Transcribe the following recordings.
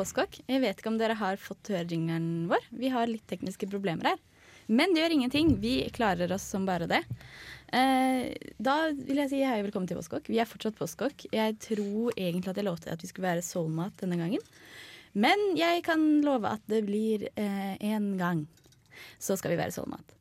Postkokk. Jeg vet ikke om dere har fått høre jingeren vår. Vi har litt tekniske problemer her. Men det gjør ingenting. Vi klarer oss som bare det. Eh, da vil jeg si hei og velkommen til Postkokk. Vi er fortsatt Postkokk. Jeg tror egentlig at jeg lovte at vi skulle være Soulmat denne gangen. Men jeg kan love at det blir én gang. Så skal vi være Soulmat.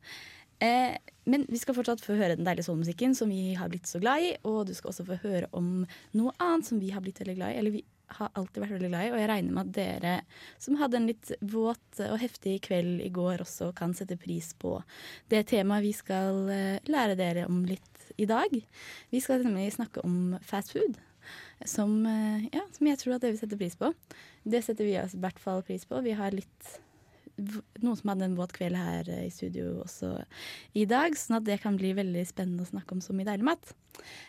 Eh, men vi skal fortsatt få høre den deilige soulmusikken som vi har blitt så glad i. Og du skal også få høre om noe annet som vi har blitt veldig glad i. Eller vi har alltid vært veldig glad i. Og jeg regner med at dere som hadde en litt våt og heftig kveld i går, også kan sette pris på det temaet vi skal eh, lære dere om litt i dag. Vi skal nemlig snakke om fast food. Som, eh, ja, som jeg tror at dere vil sette pris på. Det setter vi i hvert fall pris på. Vi har litt noen som hadde en våt kveld her eh, i studio også i dag, sånn at det kan bli veldig spennende å snakke om så mye deilig mat.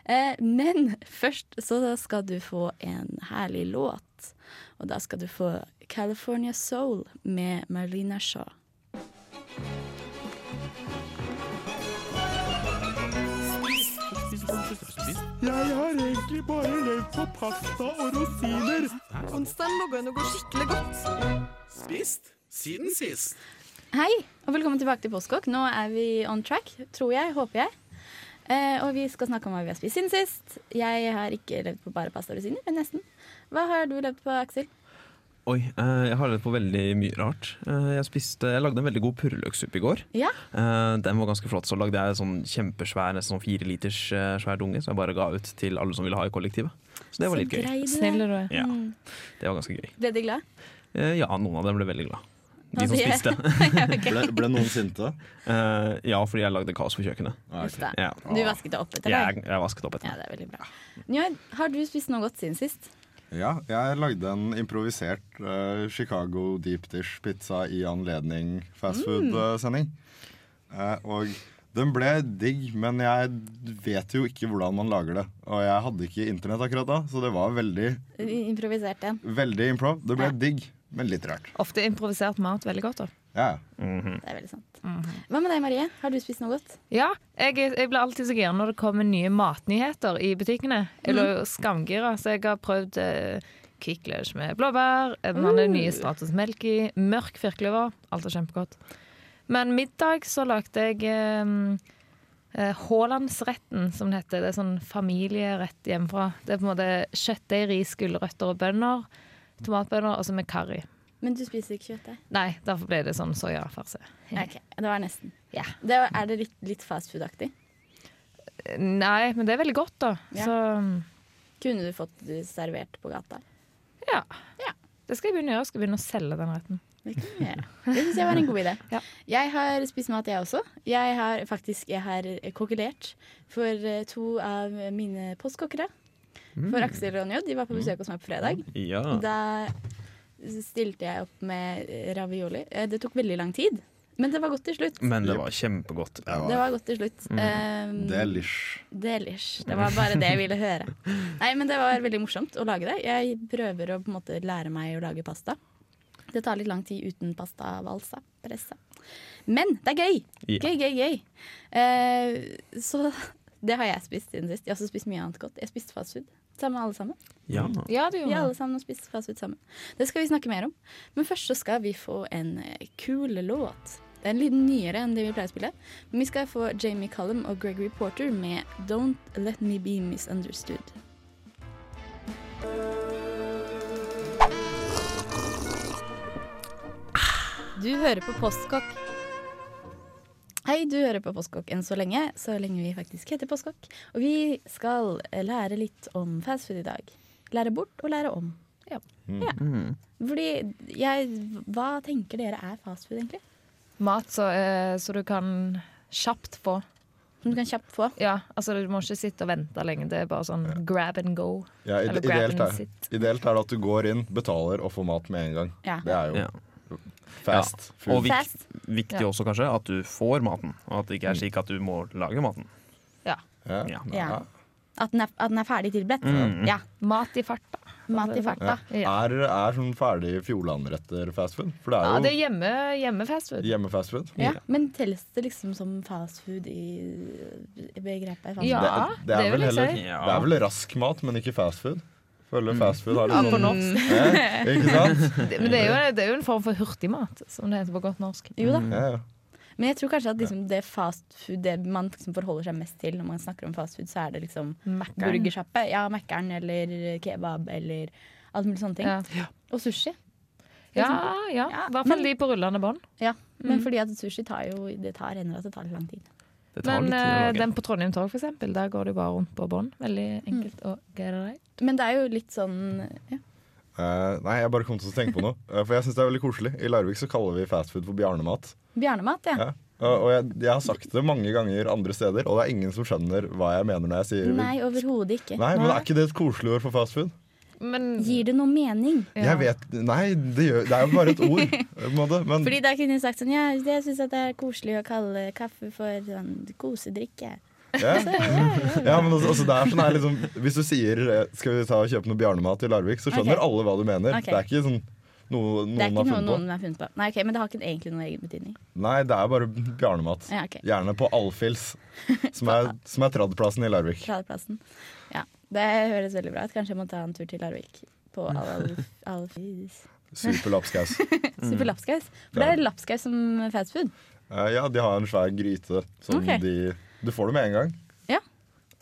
Eh, men først så skal du få en herlig låt, og da skal du få California Soul med Marlena Shaw. Jeg har egentlig bare levd på pasta og rosiner. Onsdagen gå noe skikkelig godt. Spist siden sist. Hei, og velkommen tilbake til Postkokk. Nå er vi on track, tror jeg, håper jeg. Eh, og vi skal snakke om hva vi har spist siden sist. Jeg har ikke levd på bare pasta og rosiner, men nesten. Hva har du levd på, Aksel? Oi, eh, jeg har levd på veldig mye rart. Eh, jeg, spiste, jeg lagde en veldig god purreløksuppe i går. Ja. Eh, den var ganske flott. Så lagde jeg en sånn kjempesvær, nesten sånn fire liters eh, svær dunge, som jeg bare ga ut til alle som ville ha i kollektivet. Så det var litt gøy. Snill du er. Ja, Mm. det var ganske gøy. Ble de glad? Eh, ja, noen av dem ble veldig glad. De som spiste. Ble, ble noen sinte? Uh, ja, fordi jeg lagde kaos på kjøkkenet. Uff ok. da. Ja. Du vasket det opp etter deg? Jeg, jeg vasket opp Ja, etter. det er veldig bra. Njø, har du spist noe godt siden sist? Ja, jeg lagde en improvisert uh, Chicago deep dish pizza i anledning fastfood-sending. Uh, og den ble digg, men jeg vet jo ikke hvordan man lager det. Og jeg hadde ikke internett akkurat da, så det var veldig, Improvisert igjen. veldig improv. Det ble Ja. digg, men litt rart. Ofte improvisert mat veldig godt. da Ja, Mhm. Det er veldig sant. Hva med deg, Marie? Har du spist noe godt? Ja, jeg, jeg blir alltid så gira når det kommer nye matnyheter i butikkene. Jeg jo skamgira, så jeg har prøvd eh, Kvikk Lunsj med blåbær, den uh. nye Stratos melk i, mørk firkløver. Alt er kjempegodt. Men middag så lagde jeg eh, eh, Haalandsretten, som det heter. Det er sånn familierett hjemmefra. Det er på en måte kjøttdeig, ris, gulrøtter og bønner. Tomatbønner, og så med karri. Men du spiser ikke kjøttdeig? Nei, derfor ble det sånn soyafarse. Ok, det var nesten. Ja. Det var, er det litt, litt fast food-aktig? Nei, men det er veldig godt, da. Ja. Så Kunne du fått det servert på gata? ja. Ja. Det skal jeg begynne å gjøre. Jeg skal begynne å selge den retten. Det. Det syns jeg var en god idé. Ja. Jeg har spist mat, jeg også. Jeg har faktisk jeg har kokkelert for eh, to av mine postkokkere. For Aksel og Njød. De var på besøk hos meg på fredag. Ja. Da stilte jeg opp med ravioli. Eh, Det tok veldig lang tid, men det var godt til slutt. Men det var kjempegodt. det Det var var godt til slutt. Um, delish. Delish. Det var bare det jeg ville høre. Nei, men det var veldig morsomt å lage det. Jeg prøver å på en måte lære meg å lage pasta. Det tar litt lang tid uten pasta, valsa, pressa. Men det er gøy! Ja. Gøy, gøy, gøy. Uh, så det har jeg spist siden sist. Jeg har også spist mye annet godt. Jeg spiste fast food. Sammen med alle sammen. Ja. Ja, det Vi er alle sammen og spiser fast food sammen. Det skal vi snakke mer om. Men først så skal vi få en eh, kul låt. Det er en liten nyere enn det vi pleier å spille. Men vi skal få Jamie Cullum og Gregory Porter med 'Don't Let Me Be Misunderstood'. Du hører på Postkokk. Hei, du hører på Postkokk enn så lenge, så lenge vi faktisk heter Postkokk. Og vi skal eh, lære litt om fastfood i dag. Lære bort og lære om. Ja. Mm. Fordi jeg Hva tenker dere er fastfood, egentlig? Mat så, eh, så du kan kjapt få. Som du kan kjapt få. Ja, altså Du må ikke sitte og vente lenge. Det er bare sånn grab and go. Ja, ide Eller grab ideelt, and er, sit. ideelt er det at du går inn, betaler og får mat med en gang. Ja. Det er jo Ja. Og vik Fast. viktig Ja. også kanskje at du får maten, og at det ikke er slik at du må lage maten. Ja. Ja. Ja. Ja. At den er, at den er ferdig tilberedt. Mm. Ja. Mat i farta. Mat i farta. Ja. Er, er sånn ferdig Fjordland-retter fast food? For det Ja, er jo det er hjemme, hjemme-fastfood. hjemme-fast food. Ja. Men telles det liksom som fast food i i begrepet? fast Ja, det, det, er det vil vel heller, Ja. det er vel rask mat, men ikke fast food. Føler fastfood har Ja, litt på sånn norsk. ja, Ikke sant? Det, men det er, jo, det er jo en form for hurtigmat, som det heter på godt norsk. Jo da. Ja, ja. Men jeg tror kanskje at liksom det fast food Det man liksom forholder seg mest til når man snakker om fast food, så er det liksom burgersjappe. Ja, Mækkern eller kebab eller alt mulig sånne ting. Ja. Og sushi. Ja, ja. Ja, I hvert fall de på rullende bånd. Ja, Men Mm. fordi at sushi tar jo Det tar hender at det tar litt lang tid. Det tar Men litt tid å eh, lage. den på Trondheim Torg, for eksempel, der går det jo bare rundt på bånd. Veldig enkelt og greit. Men det er jo litt sånn ja. Uh, nei, jeg bare kom til å tenke på noe. Uh, for jeg syns det er veldig koselig. I Larvik så kaller vi fastfood for bjarnemat. Bjarnemat, ja. Ja. Og, og jeg, jeg har sagt det mange ganger andre steder, og det er ingen som skjønner hva jeg mener når jeg sier Nei, overhodet ikke. Nei, men er ikke det et koselig ord for fast food? Men Gir det noe mening? ja. Jeg vet, Nei, det, gjør, det er jo bare et ord. måte, Men Fordi da kunne jeg sagt sånn Ja, jeg syns det er koselig å kalle kaffe for sånn kosedrikke. ja. ja, men også, også det er sånn her, liksom, Hvis du sier eh, 'skal vi ta og kjøpe noe bjarnemat i Larvik', så skjønner okay. alle hva du mener. Okay. Det er ikke sånn noe Det er noen ikke har noe noen har funnet på. Nei, ok, Men det har ikke egentlig noen egen betydning. Nei, det er bare bjarnemat. Ja, okay. Gjerne på Alfils, som er, som er tradplassen i Larvik. Tradeplassen. Ja, det høres veldig bra ut. Kanskje jeg må ta en tur til Larvik. På Alf... Alfis. Super lapskaus. Super lapskaus. For det er lapskaus som fast food. Eh, ja, de har en svær gryte som okay. de Du får det med en gang.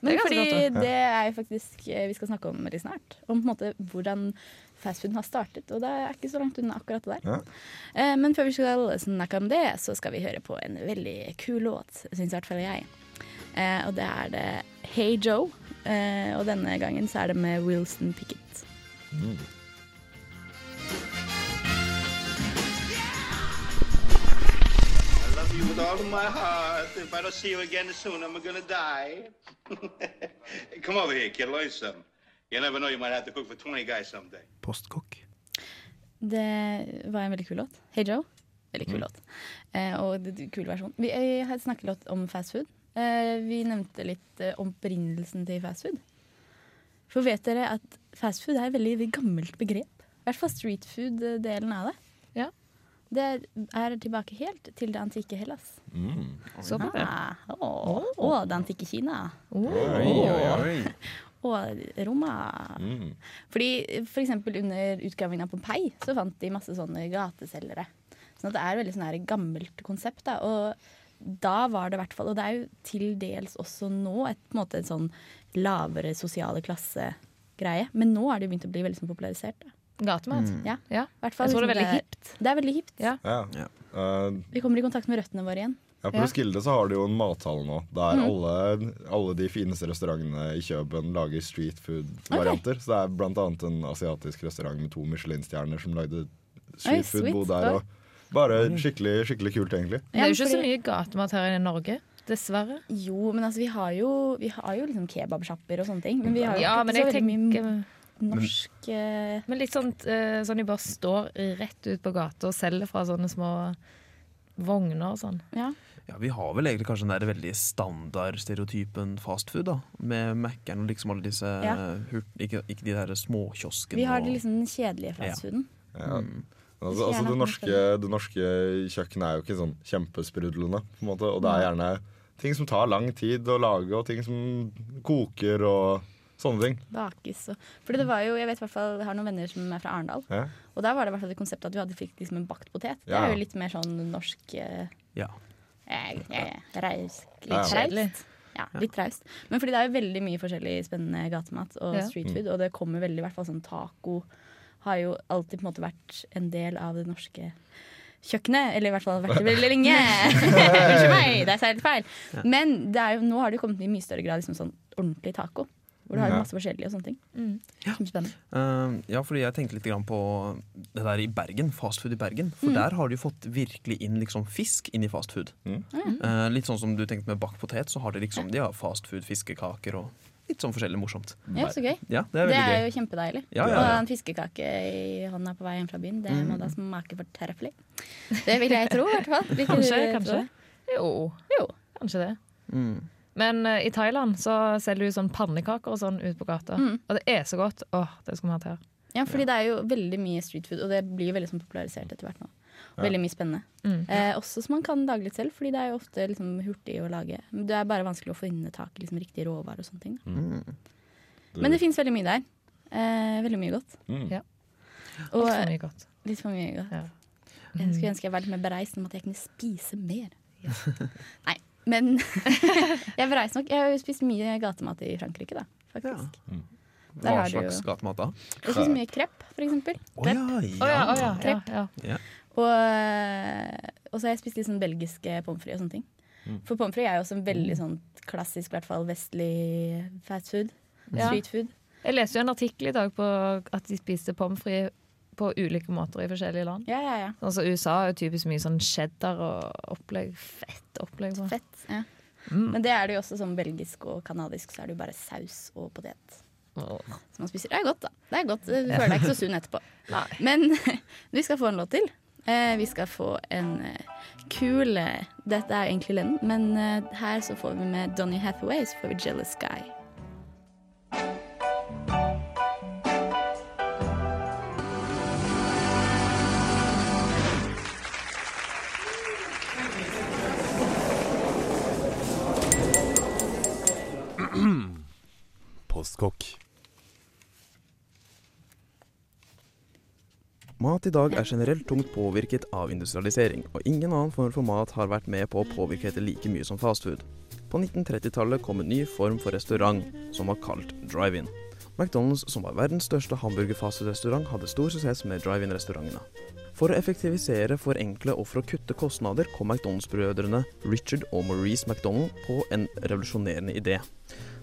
Men Det fordi godt, det er jo faktisk eh, vi skal snakke om veldig snart. Om på en måte hvordan fastfooden har startet. Og det er ikke så langt unna akkurat det der. Ja. Eh, Men før vi skal snakke om det, så skal vi høre på en veldig kul låt, syns i hvert fall jeg. Eh, Og det er det Hey Joe. Eh, Og denne gangen så er det med Wilson Pickett. Mm. with all of my heart. If I don't see you again soon, I'm gonna die. Come over here, kid. Learn something. You never know, you might have to cook for 20 guys someday. Postkokk. Det var en veldig kul låt. Hey Joe. Veldig kul låt. Eh, og det, det- kul versjon. Vi eh, har snakket litt om fast food. Eh, vi nevnte litt eh, opprinnelsen til fast food. For vet dere at fast food er et veldig gammelt begrep? I hvert fall street food-delen av det. Ja. Det er tilbake helt til det antikke Hellas. Mm. Så bra. Ah, og, det antikke Kina. Oi, oi, oi. Og Roma. Mm. Fordi for eksempel under utgravingen av Pompeii så fant de masse sånne gateselgere. Sånn at det er veldig sånn gammelt konsept. Da. Og da var det i hvert fall, og det er jo til dels også nå, et, på en måte en sånn lavere sosiale klasse-greie. Men nå er det jo begynt å bli veldig sånn popularisert. Da. Gatemat. Ja, Ja. i hvert fall Jeg tror det er liksom veldig hipt. Det er veldig hipt. Ja. Ja. Ja. Eh, Vi kommer i kontakt med røttene våre igjen. Ja, På Ja. Roskilde så har de jo en mathall nå, der Mm. alle, alle de fineste restaurantene i Kjøben lager street food-varianter. Så det er blant annet en asiatisk restaurant med to Michelin-stjerner som lagde street food sweet. bod der. Og bare skikkelig, skikkelig kult, egentlig. Det er jo ikke så mye gatemat her i Norge. Dessverre. Jo, men altså, vi har jo, vi har jo liksom kebabsjapper og sånne ting. Men vi har jo Ja, ikke men så veldig mye norsk eh, Men litt sånn, eh, sånn de bare står rett ut på gata og selger fra sånne små vogner og sånn. Ja. Ja, Vi har vel egentlig kanskje den der veldig standardstereotypen fastfood, da. Med Mækkern og liksom alle disse Ja. hurt, ikke, ikke de der småkioskene. Vi har liksom den kjedelige fastfooden. Ja. Mm. Altså, altså det, norske, det norske kjøkkenet er jo ikke sånn kjempesprudlende, på en måte. Og det er gjerne ting som tar lang tid å lage, og ting som koker og sånne ting. Bakes og Fordi det var jo, jeg vet i hvert fall, jeg har noen venner som er fra Arendal. Ja. Og der var det i hvert fall et konsept at du hadde fikk liksom en bakt potet. Det Ja. er jo litt mer sånn norsk eh, Ja. eh, eh, reis, Litt Ja. raust. Ja, litt traust. Men fordi det er jo veldig mye forskjellig spennende gatemat og Ja. street food, og det kommer veldig, i hvert fall sånn taco har jo alltid på en måte vært en del av det norske kjøkkenet. Eller i hvert fall vært det veldig lenge. Unnskyld meg, det er helt feil. Men det er jo, nå har det jo kommet i mye større grad liksom sånn ordentlig taco. Hvor du har Ja. masse forskjellige og sånne ting. Mm. Ja. Uh, ja, fordi jeg tenkte litt grann på det der i Bergen, fastfood i Bergen. For Mm. der har de fått virkelig inn liksom fisk inn i fastfood. Mm. Uh, litt sånn som du tenkte med bakt potet, så har de liksom de har fastfood, fiskekaker og litt sånn forskjellig morsomt. Ja, så gøy. Ja, det er Det er gøy. jo kjempedeilig. Ja, ja, Og en fiskekake i hånda på vei hjem fra byen, det Mm. må da smake fortreffelig. Det vil jeg tro, i hvert fall. Vil Kanskje, du kanskje. Jo, Jo. kanskje det. Mm. Men uh, i Thailand så selger du sånn pannekaker og sånn ute på gata. Mm. Og det er så godt. Åh, det skal vi ha til her. Ja, fordi det er jo veldig mye street food, og det blir veldig sånn popularisert etter hvert nå. Ja. Veldig mye spennende. Mm. Eh, også som man kan lage litt selv, fordi det er jo ofte liksom, hurtig å lage. Det er bare vanskelig å få inn tak i liksom, riktige råvarer og sånne ting. Mm. Men det fins veldig mye der. Eh, veldig mye godt. Mm. Ja. Og for mye godt. litt for mye godt. Ja. Jeg skulle ønske jeg var litt mer bereist om at jeg kunne spise mer. Nei, men jeg er bereist nok. Jeg har jo spist mye gatemat i Frankrike, da. Faktisk. Der Hva har du jo- slags gatemat da? Jeg spiser mye krepp, for eksempel. Oh, ja, ja, å ja, ja, Krepp. ja. Og, eh, og så har jeg spist litt sånn belgiske pommes frites og sånne ting. For pommes frites er jo også en veldig sånn klassisk, i hvert fall vestlig fast food. Ja. Street food. Jeg leste jo en artikkel i dag på at de spiste pommes frites på ulike måter i forskjellige land. Ja, ja, ja. Altså USA er jo typisk mye sånn cheddar og opplegg. Fett opplegg. på. Fett. Ja. Mm. Men det er det jo også sånn belgisk og kanadisk, så er det jo bare saus og potet. Oh. Som man spiser. Det er godt, da. Det er godt. Du føler deg ikke så sunn etterpå. Nei. Men vi skal få en låt til. Eh, vi skal få en eh, kul Dette er egentlig Lennon, men eh, her så får vi med Donny Hathaway, så får vi Jealous Guy. Postkokk. Mat i dag er generelt tungt påvirket av industrialisering, og ingen annen form for mat har vært med på å påvirke dette like mye som fastfood. På 1930-tallet kom en ny form for restaurant, som var kalt drive-in. McDonald's, som var verdens største hamburger-fastfood-restaurant, hadde stor suksess med drive-in-restaurantene. For å effektivisere, forenkle og for å kutte kostnader kom McDonald's-brødrene Richard og Maurice McDonald på en revolusjonerende idé.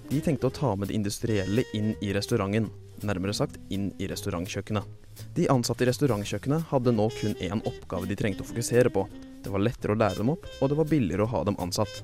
De tenkte å ta med det industrielle inn i restauranten, nærmere sagt inn i restaurantkjøkkenet. De ansatte i restaurantkjøkkenet hadde nå kun én oppgave de trengte å fokusere på. Det var lettere å lære dem opp, og det var billigere å ha dem ansatt.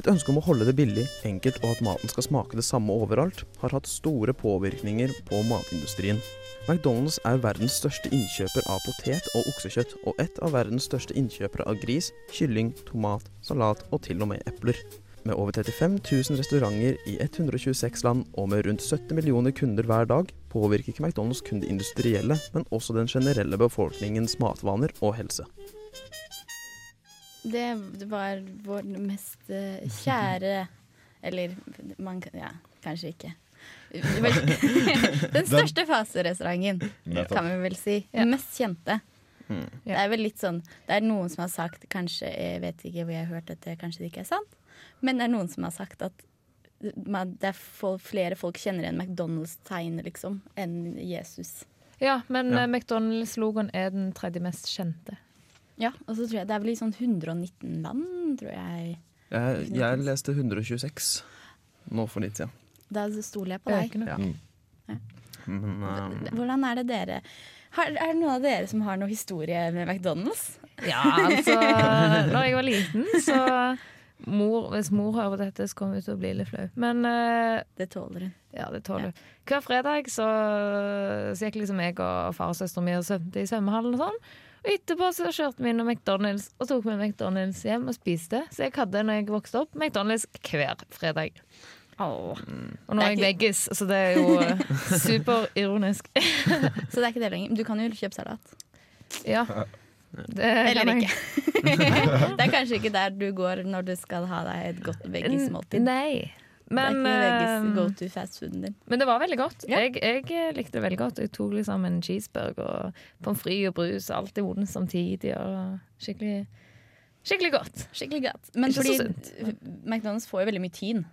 Et ønske om å holde det billig, enkelt og at maten skal smake det samme overalt, har hatt store påvirkninger på matindustrien. McDonald's er verdens største innkjøper av potet og oksekjøtt, og et av verdens største innkjøpere av gris, kylling, tomat, salat og til og med epler. Med over 35 000 restauranter i 126 land og med rundt 70 millioner kunder hver dag, påvirker ikke McDonald's kun det industrielle, men også den generelle befolkningens matvaner og helse. Det var vår mest eh, kjære Eller man kan Ja, kanskje ikke. Den største faserestauranten, kan vi vel si. Den mest kjente. Mm. Det er vel litt sånn Det er noen som har sagt Kanskje, jeg vet ikke hvor jeg har hørt dette, kanskje det ikke er sant. Men det er noen som har sagt at det er flere folk kjenner igjen McDonald's-tegnet, liksom, enn Jesus. Ja, men Ja. eh, McDonald's-logoen er den tredje mest kjente. Ja, og så tror jeg Det er vel i sånn 119 land, tror jeg. Jeg, jeg leste 126 nå for litt siden. Da stoler jeg på deg. Ja. Ja. Men, eh, Hvordan er det dere har, Er det noen av dere som har noe historie med McDonald's? Ja, altså Når jeg var liten, så mor, Hvis mor hører på dette, så kommer hun til å bli litt flau. Men uh, Det tåler hun. ja, det tåler hun. Hver fredag så, så gikk liksom jeg og far og søsteren min og svømte i svømmehallen og sånn. Og etterpå så kjørte vi innom McDonald's og tok med McDonald's hjem og spiste. Så jeg hadde når jeg vokste opp McDonald's hver fredag. Og nå er jeg veggis, så det er jo eh, superironisk. Så det er ikke det lenger. Du kan jo kjøpe salat. Ja. Det Eller ikke. det er kanskje ikke der du går når du skal ha deg et godt veggismåltid. Nei. Men, det er ikke eh, go to fast-fooden din. men det var veldig godt. Ja. Jeg, jeg likte det veldig godt. Jeg tok liksom en cheeseburger og pommes frites og brus, alt i hodet samtidig. Skikkelig, skikkelig godt. Skikkelig godt. Men fordi McDonald's får jo veldig mye tyn.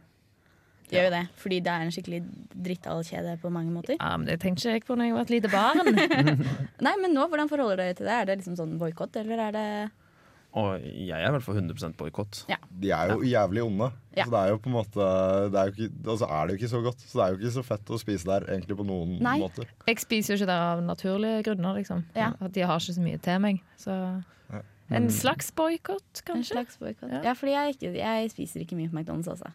De gjør jo det, fordi det er en skikkelig drittallkjede på mange måter. Ja, men Det tenkte ikke jeg på når jeg var et lite barn. Nei, men nå, hvordan forholder dere til det? Er det liksom sånn boikott, eller er det Og jeg er i hvert fall 100% Ja. De er jo jævlig onde. Ja. Så det er jo på en måte det er jo ikke, Altså er det jo ikke så godt. Så det er jo ikke så fett å spise der, egentlig, på noen Nei. måter. Jeg spiser jo ikke der av naturlige grunner, liksom. Ja. At de har ikke så mye til meg. Så en slags boikott, En slags boykott. Ja. Ja. fordi jeg, ikke, jeg spiser ikke mye på McDonald's, altså.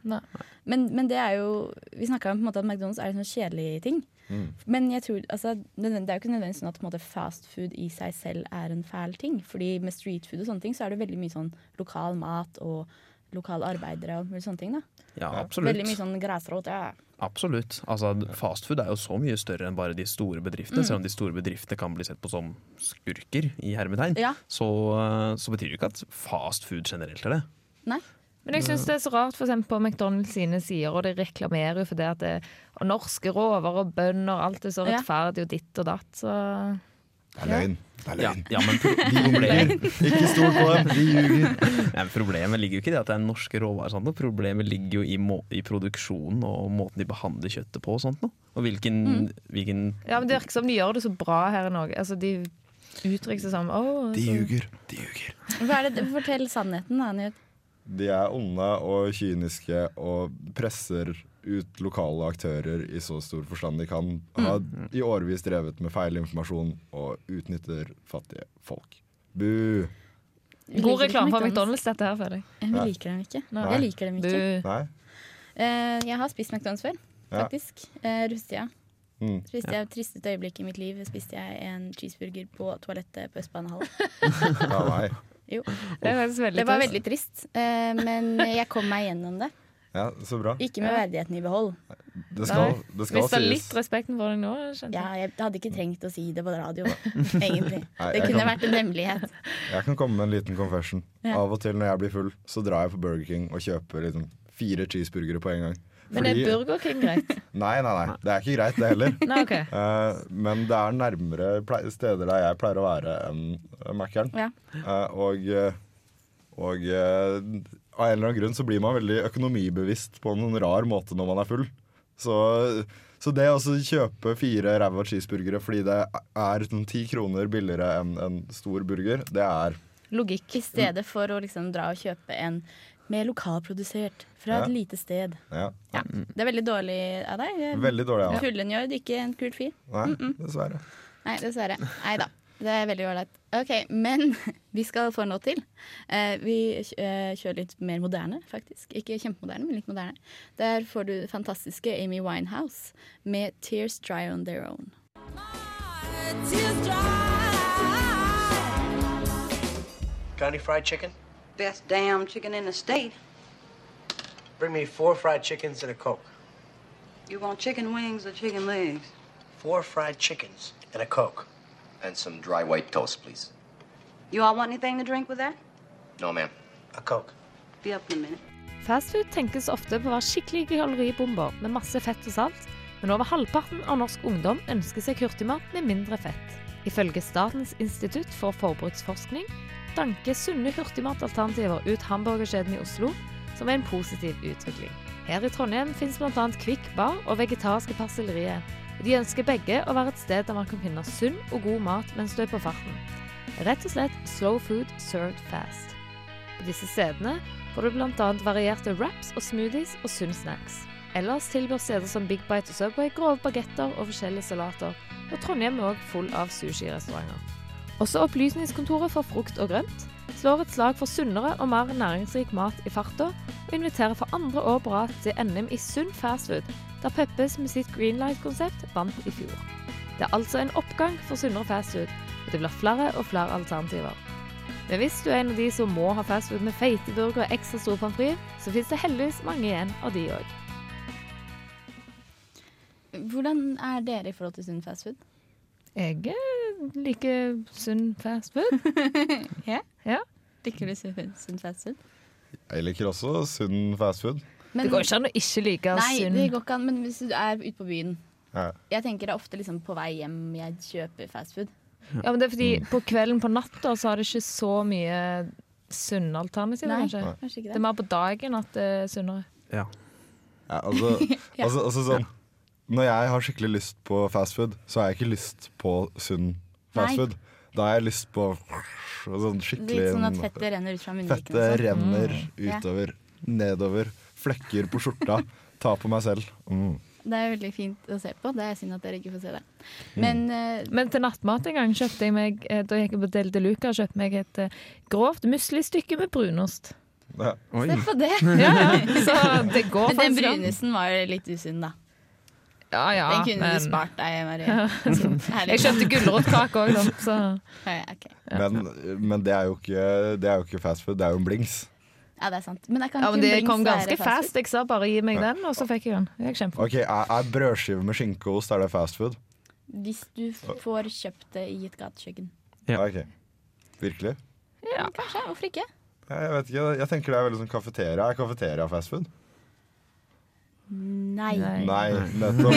Men, men det er jo Vi snakka om på en måte at McDonald's er en sånn kjedelig ting. Mm. Men jeg tror, altså, det er jo ikke nødvendigvis sånn at på en måte, fast food i seg selv er en fæl ting. Fordi med street food og sånne ting så er det veldig mye sånn lokal mat og lokale arbeidere og sånne ting. da Ja, Ja. absolutt. Veldig mye sånn grasrot. Ja. Absolutt. Altså, Fastfood er jo så mye større enn bare de store bedriftene. Mm. Selv om de store bedriftene kan bli sett på som skurker, i hermetegn, Ja. så, eh, så betyr det ikke at fastfood generelt er det. Nei. Men jeg syns det er så rart for eksempel på McDonald's sine sider, og de reklamerer jo for det at det og norske råvarer og bønder, alt er så rettferdig og ditt og datt. Så Det er løgn. Det er Ja, løgn. ja men De problemet, ljuger. Ikke stol på dem, de ljuger. ja, problemet ligger jo ikke i det at det er norske råvarer. Sånn, problemet ligger jo i, må i produksjonen og måten de behandler kjøttet på. Og sånt, noe. og hvilken, hvilken Ja, men Det virker som de gjør det så bra her i Norge. Altså, De uttrykker seg som oh, De ljuger. De ljuger. Er fortell sannheten, da. Njut. De er onde og kyniske og presser ut lokale aktører i så stor forstand de kan. Har i årevis drevet med feil informasjon og utnytter fattige folk. Bu! God reklame for McDonald's, dette her, føler jeg. Vi liker dem ikke. Nei. Jeg liker dem ikke. Bu. Nei? Eh, jeg har spist McDonald's før, Ja. faktisk. Eh, Rustia. Mm. Triste, tristeste øyeblikk i mitt liv spiste jeg en cheeseburger på toalettet på Østbanehallen. Ja, nei. Jo. Det er veldig Det var veldig trist, uh, men jeg kom meg gjennom det. Ja, så bra. Ikke med verdigheten i behold. Det skal, det skal Mista litt respekten for deg nå. Ja, jeg. hadde ikke trengt å si det på radio, egentlig. Nei, Det kunne kan- vært en hemmelighet. Jeg kan komme med en liten confession. Ja. Av og til når jeg blir full, så drar jeg på Burger King og kjøper liksom fire cheeseburgere på en gang. Men er Burger King greit? Nei, nei, nei. Det er ikke greit, det heller. Nei, okay. uh, men det er nærmere steder der jeg pleier å være enn uh, Mækkern. Ja. Uh, og eh, og eh, av en eller annen grunn så blir man veldig økonomibevisst på en rar måte når man er full. Så, så det å kjøpe fire ræva cheeseburgere fordi det er sånn ti kroner billigere enn en stor burger, det er Logikk. I stedet for å liksom dra og kjøpe en mer lokalprodusert fra Ja. et lite sted. ja, Ja. Det er veldig dårlig av deg. veldig dårlig. Ja. Fullengjør ikke en kul fyr. Nei, dessverre. Nei, dessverre. Nei da. Det er veldig ålreit. OK, men vi skal få noe til. Eh, vi eh, kjører litt mer moderne, faktisk. Ikke kjempemoderne, men litt moderne. Der får du fantastiske Amy Winehouse med 'Tears Dry On Their Own'. Got any fried chicken? Best damn chicken in the state. Bring me four fried chickens and a Coke. You want chicken wings or chicken legs? Four fried chickens and a Coke. And some dry white toast, please. You all want anything to drink with that? No, ma'am. A Coke. Be up in a minute. Fastfood tenkes ofte på å være skikkelige kaloribomber med masse fett og salt, men over halvparten av norsk ungdom ønsker seg hurtigmat med mindre fett. Ifølge Statens institutt for forbruksforskning danker sunne hurtigmatalternativer ut hamburgerkjeden i Oslo, som er en positiv utvikling. Her i Trondheim finnes bl.a. Kvikk bar og vegetariske Parselleriet. Og De ønsker begge å være et sted der man kan finne sunn og god mat mens du er på farten. Rett og slett slow food served fast. På disse stedene får du bl.a. varierte wraps og smoothies og sunn snacks. Ellers tilbyr steder som Big Bite og Subway grove bagetter og forskjellige salater, og Trondheim er òg full av sushirestauranter. Også Opplysningskontoret for frukt og grønt slår et slag for sunnere og mer næringsrik mat i farta, og inviterer for andre år på rad til NM i sunn fastfood, der Peppes med sitt Greenlight-konsept vant i fjor. Det er altså en oppgang for sunnere fastfood, og det blir flere og flere alternativer. Men hvis du er en av de som må ha fastfood med feite burger og ekstra stor pommes frites, så fins det heldigvis mange igjen av de òg. Hvordan er dere i forhold til sunn fastfood? Jeg eh, liker sunn fastfood. Liker du sunn fastfood? Jeg liker også sunn fastfood. Men- Det går ikke an å ikke like Nei, sunn det går ikke an, men hvis du er ute på byen Ja. Jeg tenker det er ofte liksom på vei hjem jeg kjøper fastfood. Ja, men det er fordi på kvelden på natta så har det ikke så mye sunne alternativer, Nei, kanskje. Nei. Det det. er mer på dagen at det er sunnere. Ja. Ja, altså, altså, altså sånn Når jeg har skikkelig lyst på fastfood, så har jeg ikke lyst på sunn fastfood. Da har jeg lyst på sånn skikkelig Litt sånn at fettet renner ut fra munnviken. Fettet sånn. renner Ja. utover, nedover. Flekker på skjorta. Ta på meg selv. Mm. Det er veldig fint å se på. Det er synd at dere ikke får se det. Mm. Men eh, Men til nattmat en gang kjøpte jeg meg da jeg gikk på Del de Luca kjøpte meg et uh, grovt muslistykke med brunost. Ja. se på det! Ja, ja. Så det går Men den brunosten var litt usunn, da. Ja, ja, den kunne men- du spart deg, Marie. Jeg kjøpte gulrotkake òg. Så Okay. Men, men det, er jo ikke, det er jo ikke fast food, det er jo en blings. Ja, det er sant. Men, jeg kan ja, men det kom ganske fast fast. food? Jeg sa bare 'gi meg den', og så fikk jeg den. Jeg. Ok, Er, er brødskive med skinke og ost er det fast food? Hvis du får kjøpt det i et gatekjøkken. Ja. Ok. Virkelig? Ja. Kanskje. Hvorfor ikke? Jeg, jeg vet ikke, jeg tenker det er veldig sånn kafeteria. Er kafeteria fast food? Nei. Nei, nettopp.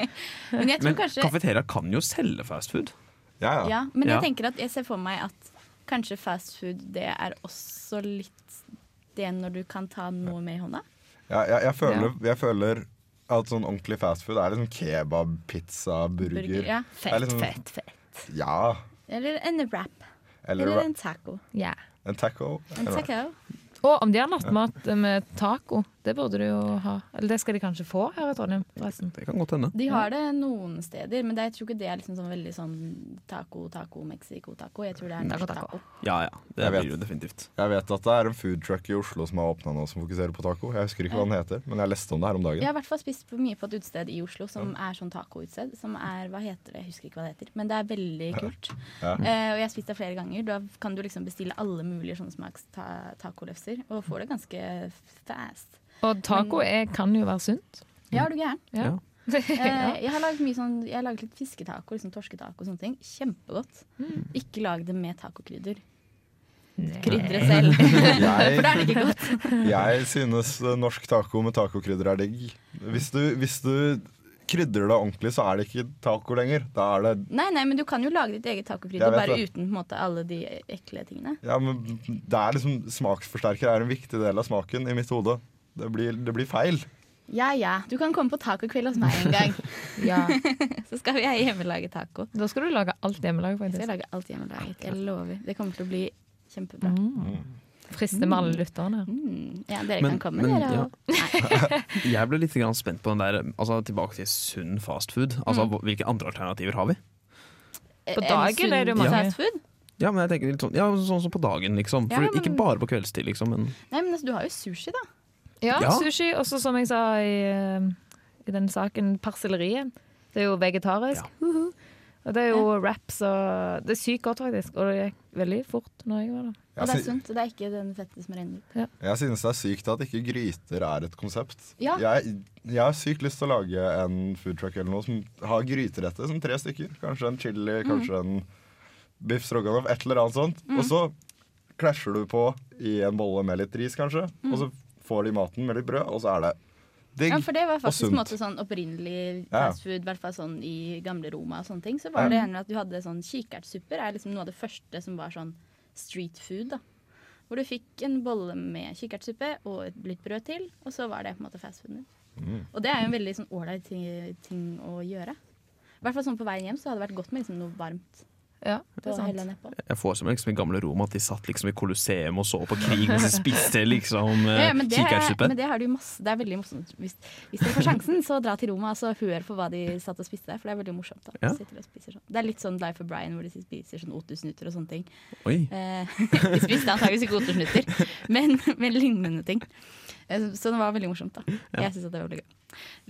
Men jeg tror Men kanskje kafeteria kan jo selge fast food. Ja, Ja, men jeg tenker at jeg ser for meg at kanskje fast food det er også litt det når du kan ta noe med i hånda. Ja, jeg, jeg, føler, jeg føler at sånn ordentlig fastfood er liksom kebab, pizza, burger. Burger, ja. Er liksom- Fett, fett, Ja. Eller en wrap. Eller, Eller en taco. Ja. en taco. En taco. Og om de har nattmat med taco, det burde de jo ha. Eller det skal de kanskje få her i Trondheim, forresten. Det kan godt hende. De har det noen steder, men det, jeg tror ikke det er liksom sånn veldig sånn taco, taco, Mexico, taco. Jeg tror det er norsk taco. Ja ja, det blir det definitivt. Jeg vet at det er en food truck i Oslo som har åpna nå som fokuserer på taco. Jeg husker ikke hva den heter, men jeg leste om det her om dagen. Jeg har i hvert fall spist på- mye på et utested i Oslo som er sånn tacoutsted. Som er, hva heter det, jeg husker ikke hva det heter, men det er veldig kult. Ja. Uh, og jeg har spist det flere ganger. Da kan du liksom bestille alle mulige sånne smaks ta tacolefser, og får det ganske fast. Og taco er, kan jo være sunt. Ja, er du gæren? Ja. Eh, jeg har laget mye sånn Jeg har laget litt fisketaco, liksom torsketaco og sånne ting. Kjempegodt. Ikke lag det med tacokrydder. Krydre selv. For da er det ikke godt. Jeg synes norsk taco med tacokrydder er digg. Hvis du, hvis du krydrer det ordentlig, så er det ikke taco lenger. Da er det Nei, nei, men du kan jo lage ditt eget tacokrydder bare det. uten på en måte, alle de ekle tingene. Ja, men det er liksom Smaksforsterker er en viktig del av smaken i mitt hode. Det blir, det blir feil. Ja ja, du kan komme på tacokveld hos meg en gang. Ja. Så skal vi hjemmelage taco. Da skal du lage alt hjemmelaget, Jeg skal lage alt hjemmelaget. Jeg lover. Det kommer til å bli kjempebra. Frister med alle lytterne. Mm. Ja, dere Men- kan komme, men, dere. ja. Jeg ble litt grann spent på den der Altså Tilbake til sunn fastfood. Altså, mm. Hvilke andre alternativer har vi? På dagen er det jo mange. Fastfood? Ja, men jeg tenker litt sånn Ja, sånn som på dagen, liksom. For Ja, men- Ikke bare på kveldstid, liksom. Men Nei, men altså, du har jo sushi, da. Ja, Ja. sushi. Også som jeg sa i, eh, i den saken, persilleriet. Det er jo vegetarisk. Uhu. Og det er jo wraps og Det er sykt godt, faktisk. Og det gikk veldig fort når jeg var der. Og det er sunt. Det er ikke den fettet som renner ut. Jeg synes det er sykt at ikke gryter er et konsept. Ja. Jeg, jeg har sykt lyst til å lage en foodtruck eller noe som har gryteretter som tre stykker. Kanskje en chili, Mm. kanskje en biff stroganoff, et eller annet sånt. Og så klasjer du på i en bolle med litt ris, kanskje. Og så får de maten med litt brød, og så er det digg sunt. Ja, for det var faktisk måte sånn opprinnelig fastfood, i hvert fall sånn i gamle Roma og sånne ting. Så var det gjerne at du hadde sånn kikertsupper, er liksom noe av det første som var sånn street food, da. Hvor du fikk en bolle med kikkertsuppe og et litt brød til, og så var det på en måte fast food. Mm. Og det er jo en veldig sånn ålreit ting, ting å gjøre. I hvert fall sånn på veien hjem så hadde det vært godt med liksom noe varmt. Ja, det er sant. jeg får som liksom i gamle Roma at de satt liksom i Colosseum og så på krig og spiste liksom Ja, eh, ja, men, det er, men det har masse Det er veldig morsomt. Hvis, hvis dere får sjansen, så dra til Roma og så hør på hva de satt og spiste der. For det er veldig morsomt. da Ja. Og sånn. Det er litt sånn Life of Brian, hvor de spiser sånn otusnutter og sånne ting. Oi. Eh, de spiste antakeligvis ikke otusnutter, men, men lignende ting. Eh, Så det var veldig morsomt. da Jeg syns det var veldig gøy.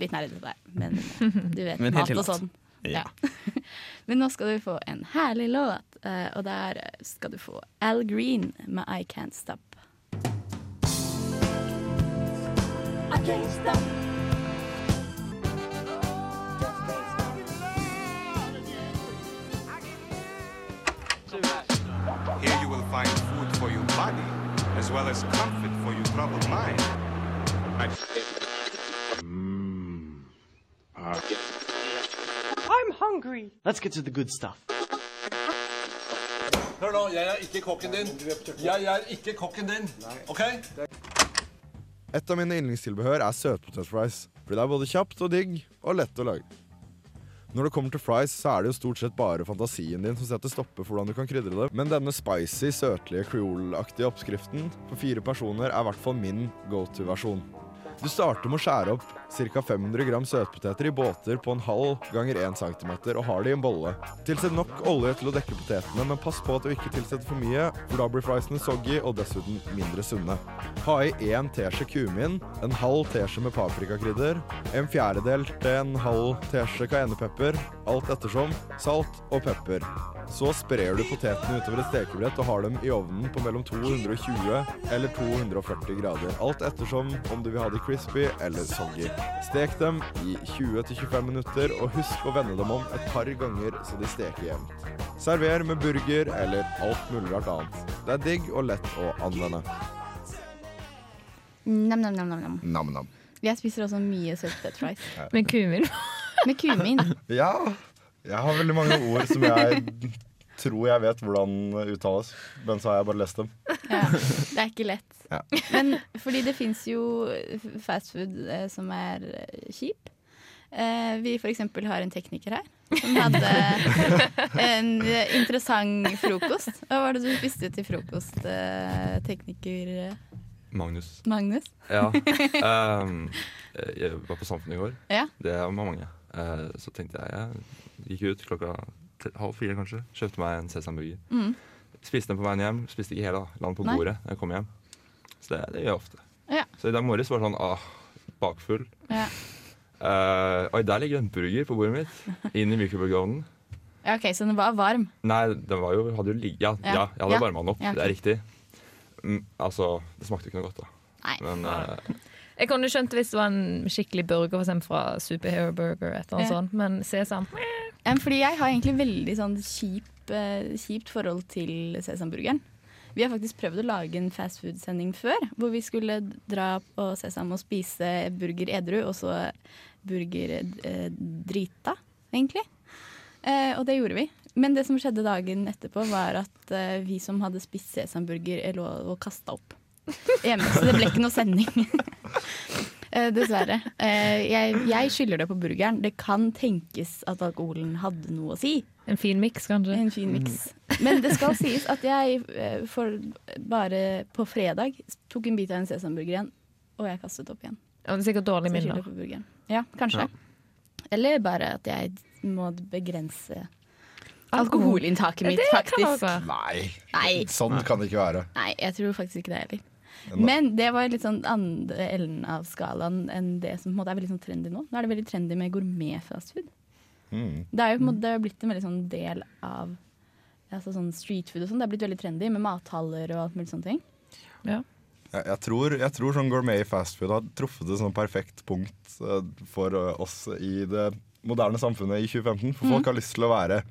Litt nerdete der, men eh, du vet, Men mat og sånn. Ja. Men nå skal du få en herlig låt, eh, og der skal du få Al Green med I Can't Stop. I can't stop. Here you will find food for your body, as well as comfort for your troubled mind. Let's get to the good stuff. Hør nå, jeg er ikke kokken din. Jeg er ikke kokken din. OK? Et av mine yndlingstilbehør er søtpotetfries. Fordi det er både kjapt og digg og lett å lage. Når det kommer til fries, så er det jo stort sett bare fantasien din som setter stopper for hvordan du kan krydre det. Men denne spicy, søtlige, creole-aktige oppskriften for fire personer er i hvert fall min go to-versjon. Du starter med å skjære opp ca. 500 gram søtpoteter i båter på en halv ganger 1 cm og har det i en bolle. Tilsett nok olje til å dekke potetene, men pass på at du ikke tilsetter for mye, for da blir friesene soggy og dessuten mindre sunne. Ha i én teskje kumin, en halv teskje med paprikakrydder, en fjerdedel til en halv teskje cayennepepper, alt ettersom, salt og pepper. Så sprer du potetene utover et stekebrett og har dem i ovnen på mellom 220 eller 240 grader. Alt ettersom om du vil ha de crispy eller soggy. Stek dem i 20-25 minutter, og husk å vende dem om et par ganger så de steker jevnt. Server med burger eller alt mulig rart annet. Det er digg og lett å anvende. Nam, nam, nam, nam, nam. Nam-nam. Jeg spiser også mye søtpotetfries. Med kumin. Med kumin. Ja, jeg har veldig mange ord som jeg tror jeg vet hvordan uttales, men så har jeg bare lest dem. Ja, det er ikke lett. Ja. Men fordi det fins jo fast food eh, som er eh, kjip. Eh, vi for eksempel har en tekniker her som hadde en eh, interessant frokost. Hva var det du spiste til frokost, eh, tekniker eh, Magnus. Magnus? Ja. Um, jeg var på Samfunnet i går. Ja. Det var mange. Uh, så tenkte jeg Jeg gikk ut klokka halv fire, kanskje. Kjøpte meg en sesamburger. Mm. Spiste den på veien hjem. Spiste ikke hele, da. La den på Nei. bordet da jeg kom hjem. Så det, det gjør jeg ofte. Ja. Så i dag morges var det sånn ah, bakfull. Ja. Uh, Oi, der ligger en burger på bordet mitt. Inn i mikrobølgeovnen. ja, OK, så den var varm. Nei, den var jo, hadde jo ligget ja, Ja. ja, jeg hadde Ja. varma den opp. Ja, ok. Det er riktig. Mm, altså, det smakte ikke noe godt, da. Nei. Men uh, Jeg kunne skjønt det hvis det var en skikkelig burger for eksempel fra Superhero Burger. Et eller annet Ja. sånt Men sesam fordi jeg har egentlig veldig sånn kjip, eh, kjipt forhold til sesamburgeren. Vi har faktisk prøvd å lage en fast food-sending før, hvor vi skulle dra på Sesam og spise burger edru, og så burger eh, drita, egentlig. Eh, og det gjorde vi. Men det som skjedde dagen etterpå, var at vi som hadde spist sesamburger, lå og kasta opp hjemme. Så det ble ikke noe sending. Eh, dessverre. Eh, jeg, jeg skylder det på burgeren. Det kan tenkes at alkoholen hadde noe å si. En fin miks, kanskje. En fin mix. Men det skal sies at jeg eh, for bare på fredag tok en bit av en sesamburger igjen, og jeg kastet opp igjen. Og det er sikkert dårlige jeg minner. Ja, kanskje. Eller bare at jeg må begrense alkoholinntaket mitt, faktisk. Nei, Nei. sånn kan det ikke være. Nei, jeg tror faktisk ikke det heller. Men det var litt sånn andre enden av skalaen enn det som på en måte er veldig sånn trendy nå. Nå er det veldig trendy med gourmet-fastfood. Mm. Det er jo på en måte det er blitt en veldig sånn del av altså sånn streetfood og sånn. Det er blitt veldig trendy med mathaller og alt mulig sånne ting. Ja. Jeg, jeg, tror, jeg tror sånn gourmet fastfood har truffet et sånn perfekt punkt eh, for eh, oss i det moderne samfunnet i 2015. For Mm. folk har lyst til å være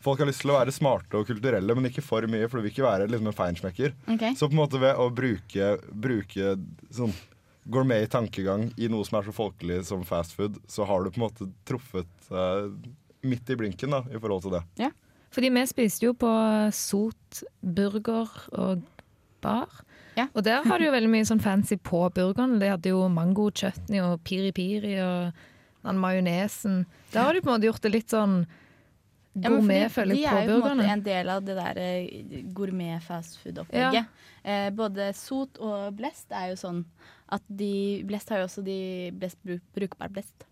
Folk har lyst til å være smarte og kulturelle, men ikke for mye, for du vil ikke være liksom en feinschmecker. Okay. Så på en måte ved å bruke, bruke sånn gourmet tankegang i noe som er så folkelig som fast food, så har du på en måte truffet eh, midt i blinken da, i forhold til det. Fordi vi spiste jo på Sot burger og bar. Og der har de jo veldig mye sånn fancy på burgeren. De hadde jo mango chutney og piri-piri og den majonesen. Der har de på en måte gjort det litt sånn Ja, føler jeg på burgerne. de er jo på en måte en del av det der eh, gourmet fastfood-opplegget. Eh, både Sot og Blest er jo sånn at de Blest har jo også de Blest bruk, Brukbar Blest.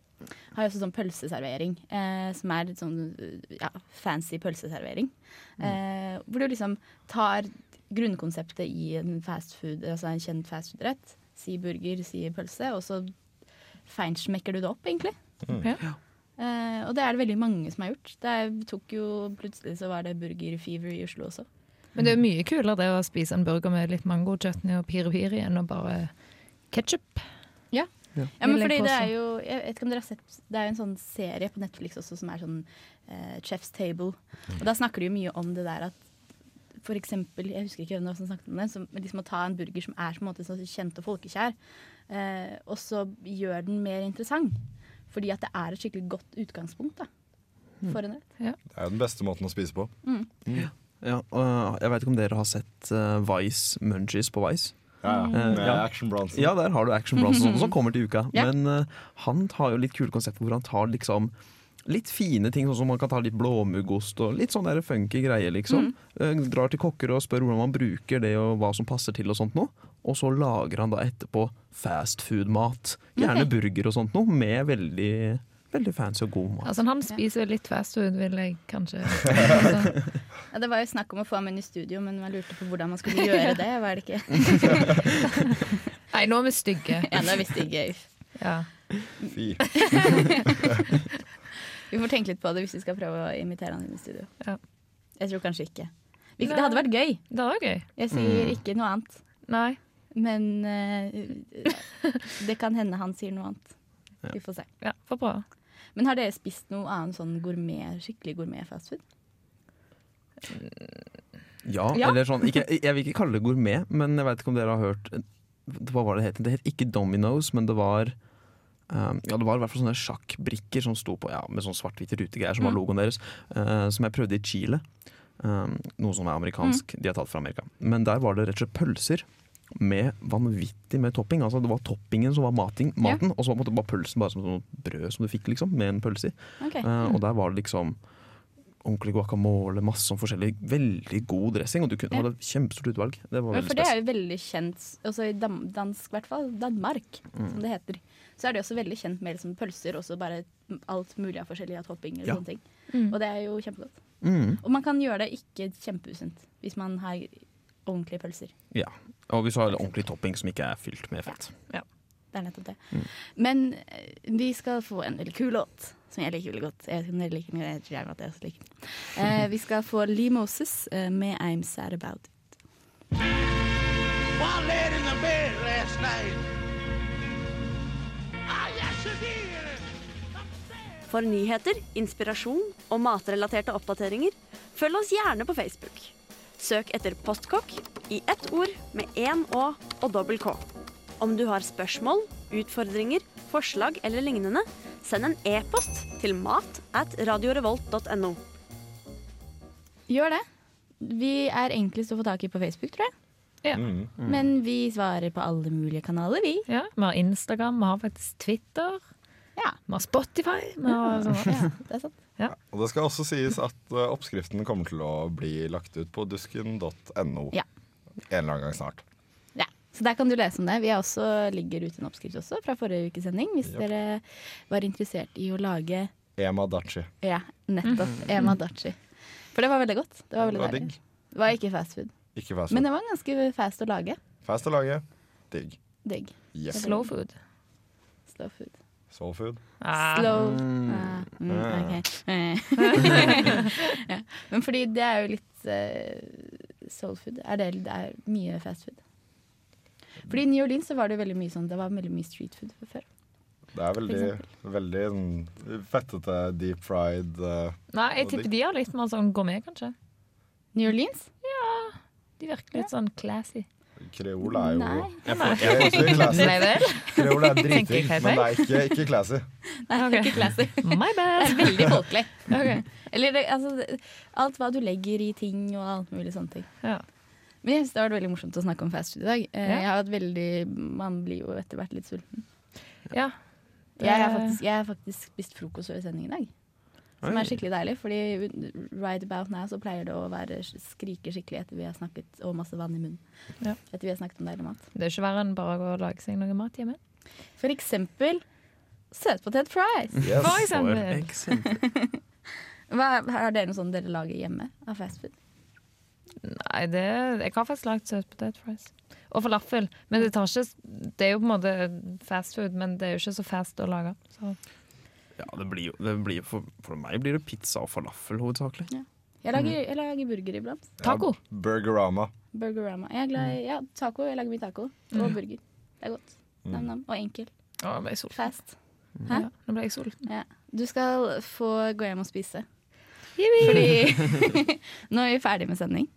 Har jo også sånn pølseservering, eh, som er litt sånn ja, fancy pølseservering. Eh, hvor du liksom tar grunnkonseptet i en fastfood, altså en kjent fastfood-rett. Si burger, si pølse, og så feinsmekker du det opp, egentlig. Ja. Eh, og det er det veldig mange som har gjort. Det tok jo, plutselig så var det Burger Fever i Oslo også. Men det er mye kulere det å spise en burger med litt mango chutney og piri-piri enn å bare ketsjup. Ja. Ja. Ja, men fordi det er jo Jeg vet ikke om dere har sett Det er jo en sånn serie på Netflix også som er sånn eh, Chef's Table. Og da snakker de jo mye om det der at for eksempel, jeg husker ikke hvem som snakket om det, som liksom å ta en burger som er på en måte så kjent og folkekjær, eh, og så gjør den mer interessant. Fordi at det er et skikkelig godt utgangspunkt da, for en rett. Det er jo den beste måten å spise på. Mm. Ja, og jeg vet ikke om dere har sett uh, Vice Munchies på Vice? Ja, ja. Eh, Med Action Bronson. Ja, der har du Action Bronson som kommer til uka. Ja. Men uh, han har jo litt kule konsepter hvor han tar liksom litt fine ting, sånn som man kan ta litt blåmuggost og litt sånn der funky greier, liksom. Uh, Drar til kokker og spør hvordan man bruker det og hva som passer til og sånt noe. Og så lager han da etterpå fastfood-mat. Gjerne okay. burger og sånt noe, med veldig, veldig fancy og god mat. Altså, han spiser litt fastfood, vil jeg kanskje Ja, det var jo snakk om å få ham inn i studio, men man lurte på hvordan man skulle gjøre det. Var det ikke? Nei, nå er vi stygge. Ja, nå er vi stygge. Ja. Fy. Vi får tenke litt på det hvis vi skal prøve å imitere han inn i studio. Ja. Jeg tror kanskje ikke. Det hadde vært gøy. Det var gøy. Jeg sier Mm. ikke noe annet. Nei. Men uh, det kan hende han sier noe annet. Vi får se. Ja, får prøve. Men har dere spist noe annet sånn gourmet, skikkelig gourmet fastfood? Ja, Ja. eller sånn ikke, Jeg vil ikke kalle det gourmet, men jeg vet ikke om dere har hørt Hva var det det het? Det het ikke Dominoes, men det var um, Ja, det var i hvert fall sånne sjakkbrikker som sto på Ja, med sånn svart-hvite rutegreier som var Mm. logoen deres. Uh, som jeg prøvde i Chile. Um, noe som er amerikansk. De har tatt fra Amerika. Men der var det rett og slett pølser. Med vanvittig med topping. Altså Det var toppingen som var mating, maten, og så var bare pølsen bare som sånn brød som du fikk, liksom, med en pølse i. Ok. Eh, og der var det liksom ordentlig guacamole, masse sånn forskjellig. Veldig god dressing, og du kunne Ja. hadde kjempestort utvalg. Det var Ja, for det er jo veldig kjent, også i dansk, i hvert fall, Danmark, Mm. som det heter. Så er det også veldig kjent med liksom pølser, og bare alt mulig av forskjellige av topping. og Ja. sånne ting. Mm. Og det er jo kjempegodt. Mm. Og man kan gjøre det ikke kjempeusunt hvis man har ordentlige pølser. Ja. Og hvis du har ordentlig topping som ikke er fylt med fett. Ja, Det er nettopp det. Mm. Men eh, vi skal få en veldig kul låt, som jeg liker veldig godt. Jeg vet ikke om dere liker den, jeg tror gjerne at jeg også liker den. Eh, vi skal få Lee Moses eh, med I'm Sad About It. One laid in the bed last night. Ah, yes, you did. For nyheter, inspirasjon og matrelaterte oppdateringer, følg oss gjerne på Facebook. Søk etter Postkokk i ett ord med én Å og dobbel K. Om du har spørsmål, utfordringer, forslag eller lignende, send en e-post til mat at radiorevolt.no. Gjør det. Vi er enklest å få tak i på Facebook, tror jeg. Ja. Mm. Men vi svarer på alle mulige kanaler, vi. Ja, vi har Instagram, vi har faktisk Twitter. Ja. Vi har Spotify. Vi har. Ja, det er sant. Og det skal også sies at eh, oppskriften kommer til å bli lagt ut på dusken.no Ja. en eller annen gang snart. Ja, så der kan du lese om det. Vi har også, ligger ute en oppskrift også fra forrige ukes sending, hvis yep. dere var interessert i å lage Ema Dachi. Ja, nettopp. Ema Dachi. For det var veldig godt. Det var, veldig Det var digg. Det var ikke fast food. Ikke fast food. Men det var ganske fast å lage. Fast å lage. Digg. Digg. Yes. Slow food. Slow food. Soul food. Ah. Slow Mm. ah, mm, okay. ja. Men fordi det er jo litt uh, soul food. Er det, det er mye fast food. Fordi i New Orleans så var det veldig mye sånn Det var veldig mye street food før. Det er veldig, veldig sånn fettete, deep fried uh, Nei, jeg tipper de har litt mer sånn gourmet, kanskje. New Orleans? Ja, de virker litt sånn classy. Kreol er jo Nei. Jeg får- jeg også classy. Kreol er dritfint, men det er ikke, ikke classy. Nei, det er ikke classy. My bad. Det er veldig folkelig. Okay. Eller altså, alt hva du legger i ting og alt mulig sånne ting. Ja. Men jeg synes det har vært veldig morsomt å snakke om fast food i dag. Eh, Ja. Jeg har vært veldig, Man blir jo etter hvert litt sulten. Ja. Jeg har faktisk, jeg har faktisk spist frokost før sending i dag. Som Oi. er skikkelig deilig, fordi right about now så pleier det å være skrike skikkelig etter vi har snakket, og masse vann i munnen. Ja. Etter vi har snakket om deilig mat. Det er ikke verre enn bare å lage seg noe mat hjemme. For eksempel søtpotet fries. Yes. For eksempel. eksempel. Hva, har dere noe sånt dere lager hjemme av fast food? Nei, det, jeg har faktisk lagd søtpotet fries. Og falafel. Men det, tar ikke, det er jo på en måte fast food, men det er jo ikke så fast å lage. Så. Ja, det blir jo det blir, for, for meg blir det pizza og falafel hovedsakelig. Jeg lager, jeg lager burger iblant. Taco. Ja, Burgerama. Burgerama. Jeg er glad i ja, taco. Jeg lager mye taco. Og Mm. burger. Det er godt. Mm. Nam-nam. Og enkel. Å, nå ble jeg sulten. Fast. Hæ? Ja, nå ble jeg sulten. Ja. Du skal få gå hjem og spise. Fordi nå er vi ferdig med sending.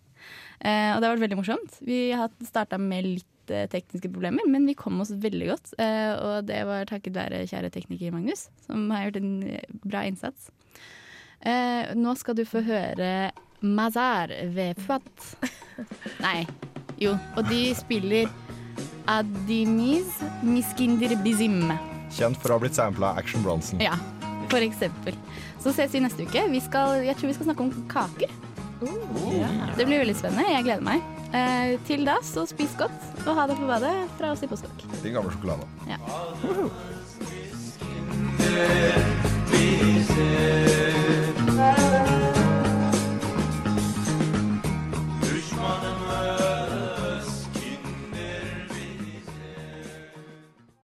Uh, og det har vært veldig morsomt. Vi har starta med litt eh, tekniske problemer, men vi kom oss veldig godt. Eh, og det var takket være kjære tekniker Magnus, som har gjort en eh, bra innsats. Eh, nå skal du få høre Mazar ved Fuat. Nei, jo. Og de spiller Adimiz Miskindir Bizim. Kjent for å ha blitt sampla av Action Bronson. Ja. For eksempel. Så ses vi neste uke. Vi skal, jeg tror vi skal snakke om kaker. Det blir veldig spennende. Jeg gleder meg. Eh, til da, så spis godt, og ha det på badet fra oss i Postkokk. Din gamle sjokolade. Ja. Uh -huh.